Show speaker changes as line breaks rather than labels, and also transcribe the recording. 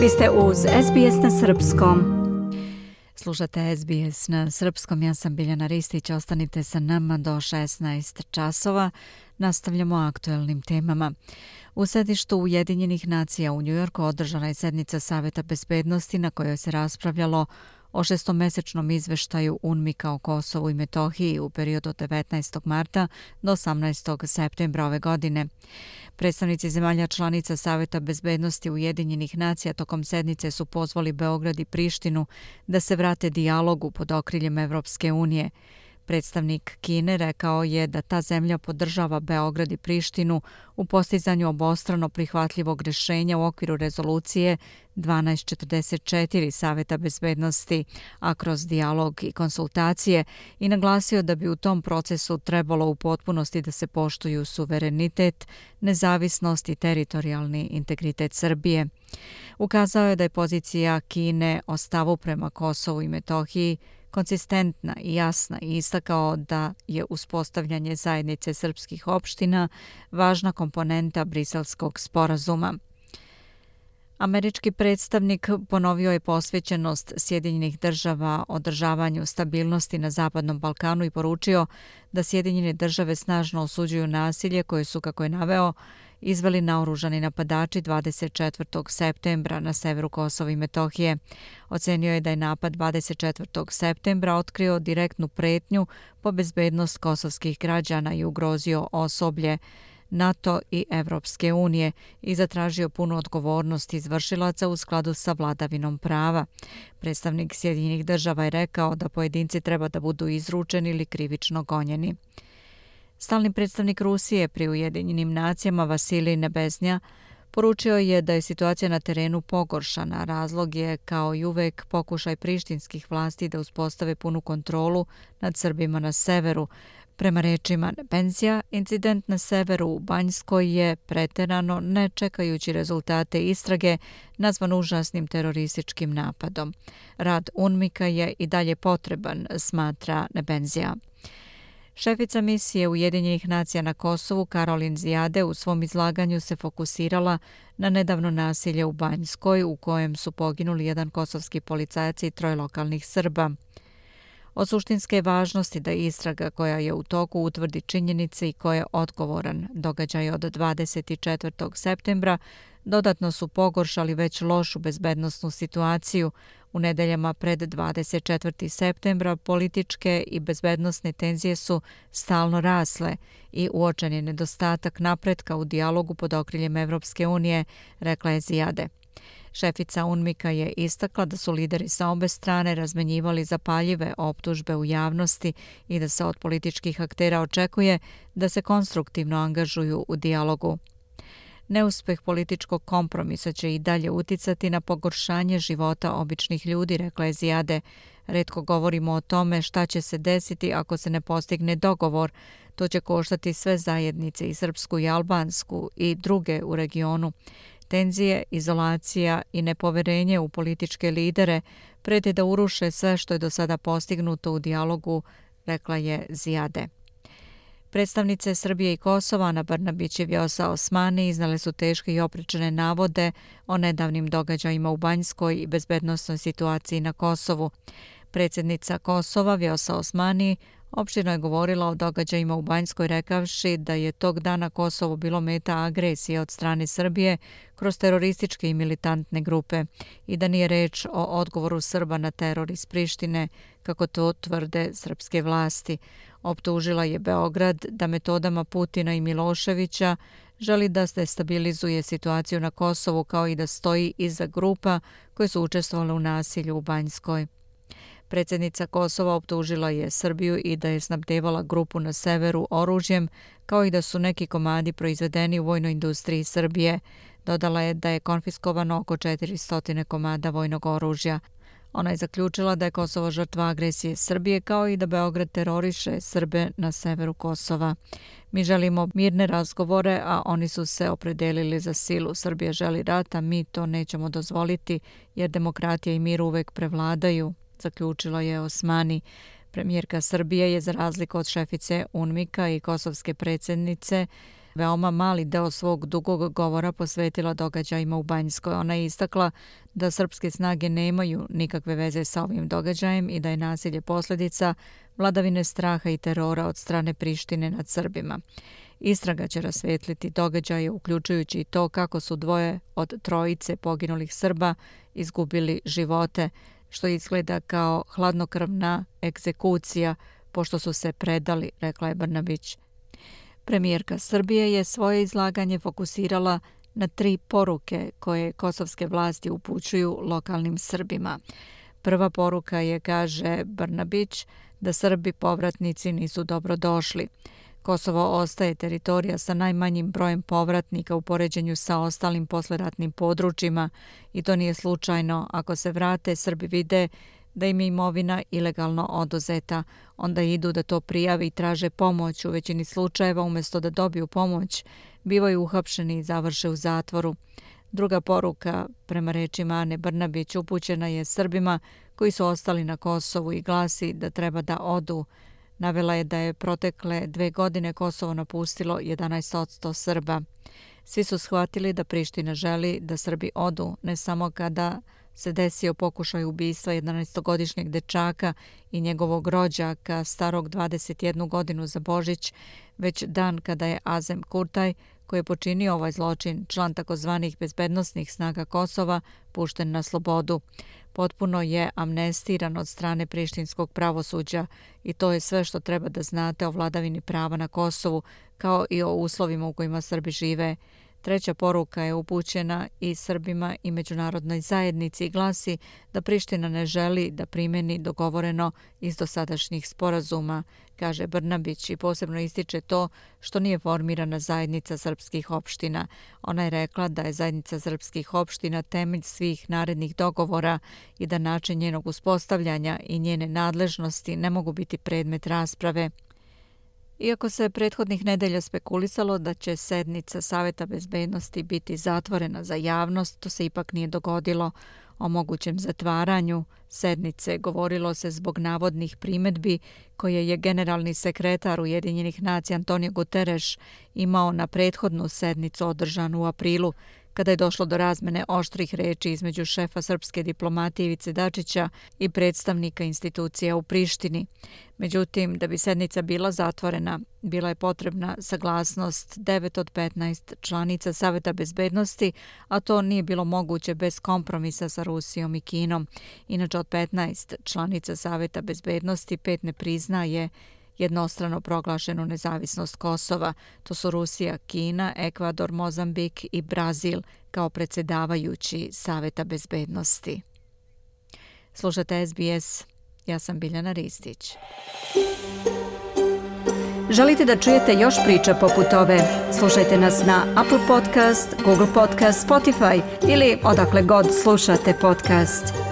Vi ste uz SBS na Srpskom. Slušate SBS na Srpskom, ja sam Biljana Ristić, ostanite sa nama do 16 časova. Nastavljamo aktuelnim temama. U sedištu Ujedinjenih nacija u Njujorku održana je sednica Saveta bezbednosti na kojoj se raspravljalo o šestomesečnom izveštaju UNMIKA o Kosovu i Metohiji u periodu od 19. marta do 18. septembra ove godine. Predstavnici zemalja članica Saveta bezbednosti Ujedinjenih nacija tokom sednice su pozvali Beograd i Prištinu da se vrate dijalogu pod okriljem Evropske unije. Predstavnik Kine rekao je da ta zemlja podržava Beograd i Prištinu u postizanju obostrano prihvatljivog rešenja u okviru rezolucije 1244 Saveta bezbednosti, a kroz dijalog i konsultacije i naglasio da bi u tom procesu trebalo u potpunosti da se poštuju suverenitet, nezavisnost i teritorijalni integritet Srbije. Ukazao je da je pozicija Kine o stavu prema Kosovu i Metohiji konsistentna i jasna i istakao da je uspostavljanje zajednice srpskih opština važna komponenta briselskog sporazuma. Američki predstavnik ponovio je posvećenost Sjedinjenih država održavanju stabilnosti na Zapadnom Balkanu i poručio da Sjedinjene države snažno osuđuju nasilje koje su, kako je naveo, izveli naoružani napadači 24. septembra na severu Kosova i Metohije. Ocenio je da je napad 24. septembra otkrio direktnu pretnju po bezbednost kosovskih građana i ugrozio osoblje NATO i Evropske unije i zatražio punu odgovornost izvršilaca u skladu sa vladavinom prava. Predstavnik Sjedinjenih država je rekao da pojedinci treba da budu izručeni ili krivično gonjeni. Stalni predstavnik Rusije pri Ujedinjenim nacijama Vasilij Nebeznja poručio je da je situacija na terenu pogoršana. Razlog je, kao i uvek, pokušaj prištinskih vlasti da uspostave punu kontrolu nad Srbima na severu. Prema rečima Nebenzija, incident na severu u Banjskoj je preterano, ne čekajući rezultate istrage, nazvan užasnim terorističkim napadom. Rad UNMIKA je i dalje potreban, smatra Nebenzija. Šefica misije Ujedinjenih nacija na Kosovu, Karolin Zijade, u svom izlaganju se fokusirala na nedavno nasilje u Banjskoj, u kojem su poginuli jedan kosovski policajac i troj lokalnih Srba. Od suštinske važnosti da istraga koja je u toku utvrdi činjenice i koje je odgovoran događaj od 24. septembra dodatno su pogoršali već lošu bezbednostnu situaciju. U nedeljama pred 24. septembra političke i bezbednostne tenzije su stalno rasle i uočen je nedostatak napretka u dijalogu pod okriljem Evropske unije, rekla je Zijade. Šefica Unmika je istakla da su lideri sa obe strane razmenjivali zapaljive optužbe u javnosti i da se od političkih aktera očekuje da se konstruktivno angažuju u dijalogu. Neuspeh političkog kompromisa će i dalje uticati na pogoršanje života običnih ljudi, rekla je Zijade. Redko govorimo o tome šta će se desiti ako se ne postigne dogovor. To će koštati sve zajednice i srpsku i albansku i druge u regionu. Tenzije, izolacija i nepoverenje u političke lidere prete da uruše sve što je do sada postignuto u dijalogu, rekla je Zijade. Predstavnice Srbije i Kosova na Brnabić i Vjosa Osmani iznale su teške i opričane navode o nedavnim događajima u Banjskoj i bezbednostnoj situaciji na Kosovu. Predsjednica Kosova Vjosa Osmani Opštino je govorila o događajima u Banjskoj rekavši da je tog dana Kosovo bilo meta agresije od strane Srbije kroz terorističke i militantne grupe i da nije reč o odgovoru Srba na teror iz Prištine, kako to tvrde srpske vlasti. Optužila je Beograd da metodama Putina i Miloševića želi da se stabilizuje situaciju na Kosovu kao i da stoji iza grupa koje su učestvovali u nasilju u Banjskoj. Predsjednica Kosova optužila je Srbiju i da je snabdevala grupu na severu oružjem, kao i da su neki komadi proizvedeni u vojnoj industriji Srbije. Dodala je da je konfiskovano oko 400 komada vojnog oružja. Ona je zaključila da je Kosovo žrtva agresije Srbije kao i da Beograd teroriše Srbe na severu Kosova. Mi želimo mirne razgovore, a oni su se opredelili za silu. Srbija želi rata, mi to nećemo dozvoliti jer demokratija i mir uvek prevladaju, zaključila je Osmani. Premijerka Srbije je za razliku od šefice UNMIKA i kosovske predsjednice veoma mali deo svog dugog govora posvetila događajima u Banjskoj. Ona je istakla da srpske snage nemaju nikakve veze sa ovim događajem i da je nasilje posljedica vladavine straha i terora od strane Prištine nad Srbima. Istraga će rasvetliti događaje, uključujući i to kako su dvoje od trojice poginulih Srba izgubili živote, što izgleda kao hladnokrvna egzekucija, pošto su se predali, rekla je Brnabić. Premijerka Srbije je svoje izlaganje fokusirala na tri poruke koje kosovske vlasti upućuju lokalnim Srbima. Prva poruka je, kaže Brnabić, da Srbi povratnici nisu dobro došli. Kosovo ostaje teritorija sa najmanjim brojem povratnika u poređenju sa ostalim posleratnim područjima i to nije slučajno. Ako se vrate, Srbi vide da im je imovina ilegalno oduzeta. Onda idu da to prijavi i traže pomoć. U većini slučajeva, umjesto da dobiju pomoć, bivaju uhapšeni i završe u zatvoru. Druga poruka, prema rečima Ane Brnabić, upućena je Srbima koji su ostali na Kosovu i glasi da treba da odu. Navela je da je protekle dve godine Kosovo napustilo 11% Srba. Svi su shvatili da Priština želi da Srbi odu, ne samo kada se desio pokušaj ubistva 11-godišnjeg dečaka i njegovog rođaka starog 21 godinu za Božić, već dan kada je Azem Kurtaj, koji je počinio ovaj zločin, član takozvanih bezbednostnih snaga Kosova, pušten na slobodu. Potpuno je amnestiran od strane prištinskog pravosuđa i to je sve što treba da znate o vladavini prava na Kosovu, kao i o uslovima u kojima Srbi žive. Treća poruka je upućena i Srbima i međunarodnoj zajednici i glasi da Priština ne želi da primeni dogovoreno iz dosadašnjih sporazuma, kaže Brnabić i posebno ističe to što nije formirana zajednica srpskih opština. Ona je rekla da je zajednica srpskih opština temelj svih narednih dogovora i da način njenog uspostavljanja i njene nadležnosti ne mogu biti predmet rasprave. Iako se prethodnih nedelja spekulisalo da će sednica Saveta bezbednosti biti zatvorena za javnost, to se ipak nije dogodilo. O mogućem zatvaranju sednice govorilo se zbog navodnih primetbi koje je generalni sekretar Ujedinjenih nacija Antonio Guterres imao na prethodnu sednicu održanu u aprilu kada je došlo do razmene oštrih reči između šefa srpske diplomatije Ivice Dačića i predstavnika institucija u Prištini. Međutim, da bi sednica bila zatvorena, bila je potrebna saglasnost 9 od 15 članica Saveta bezbednosti, a to nije bilo moguće bez kompromisa sa Rusijom i Kinom. Inače, od 15 članica Saveta bezbednosti, pet ne priznaje jednostrano proglašenu nezavisnost Kosova. To su Rusija, Kina, Ekvador, Mozambik i Brazil kao predsjedavajući Saveta bezbednosti. Slušate SBS. Ja sam Biljana Ristić. Želite da čujete još priča poput ove? Slušajte nas na Apple Podcast, Google Podcast, Spotify ili odakle god slušate podcast.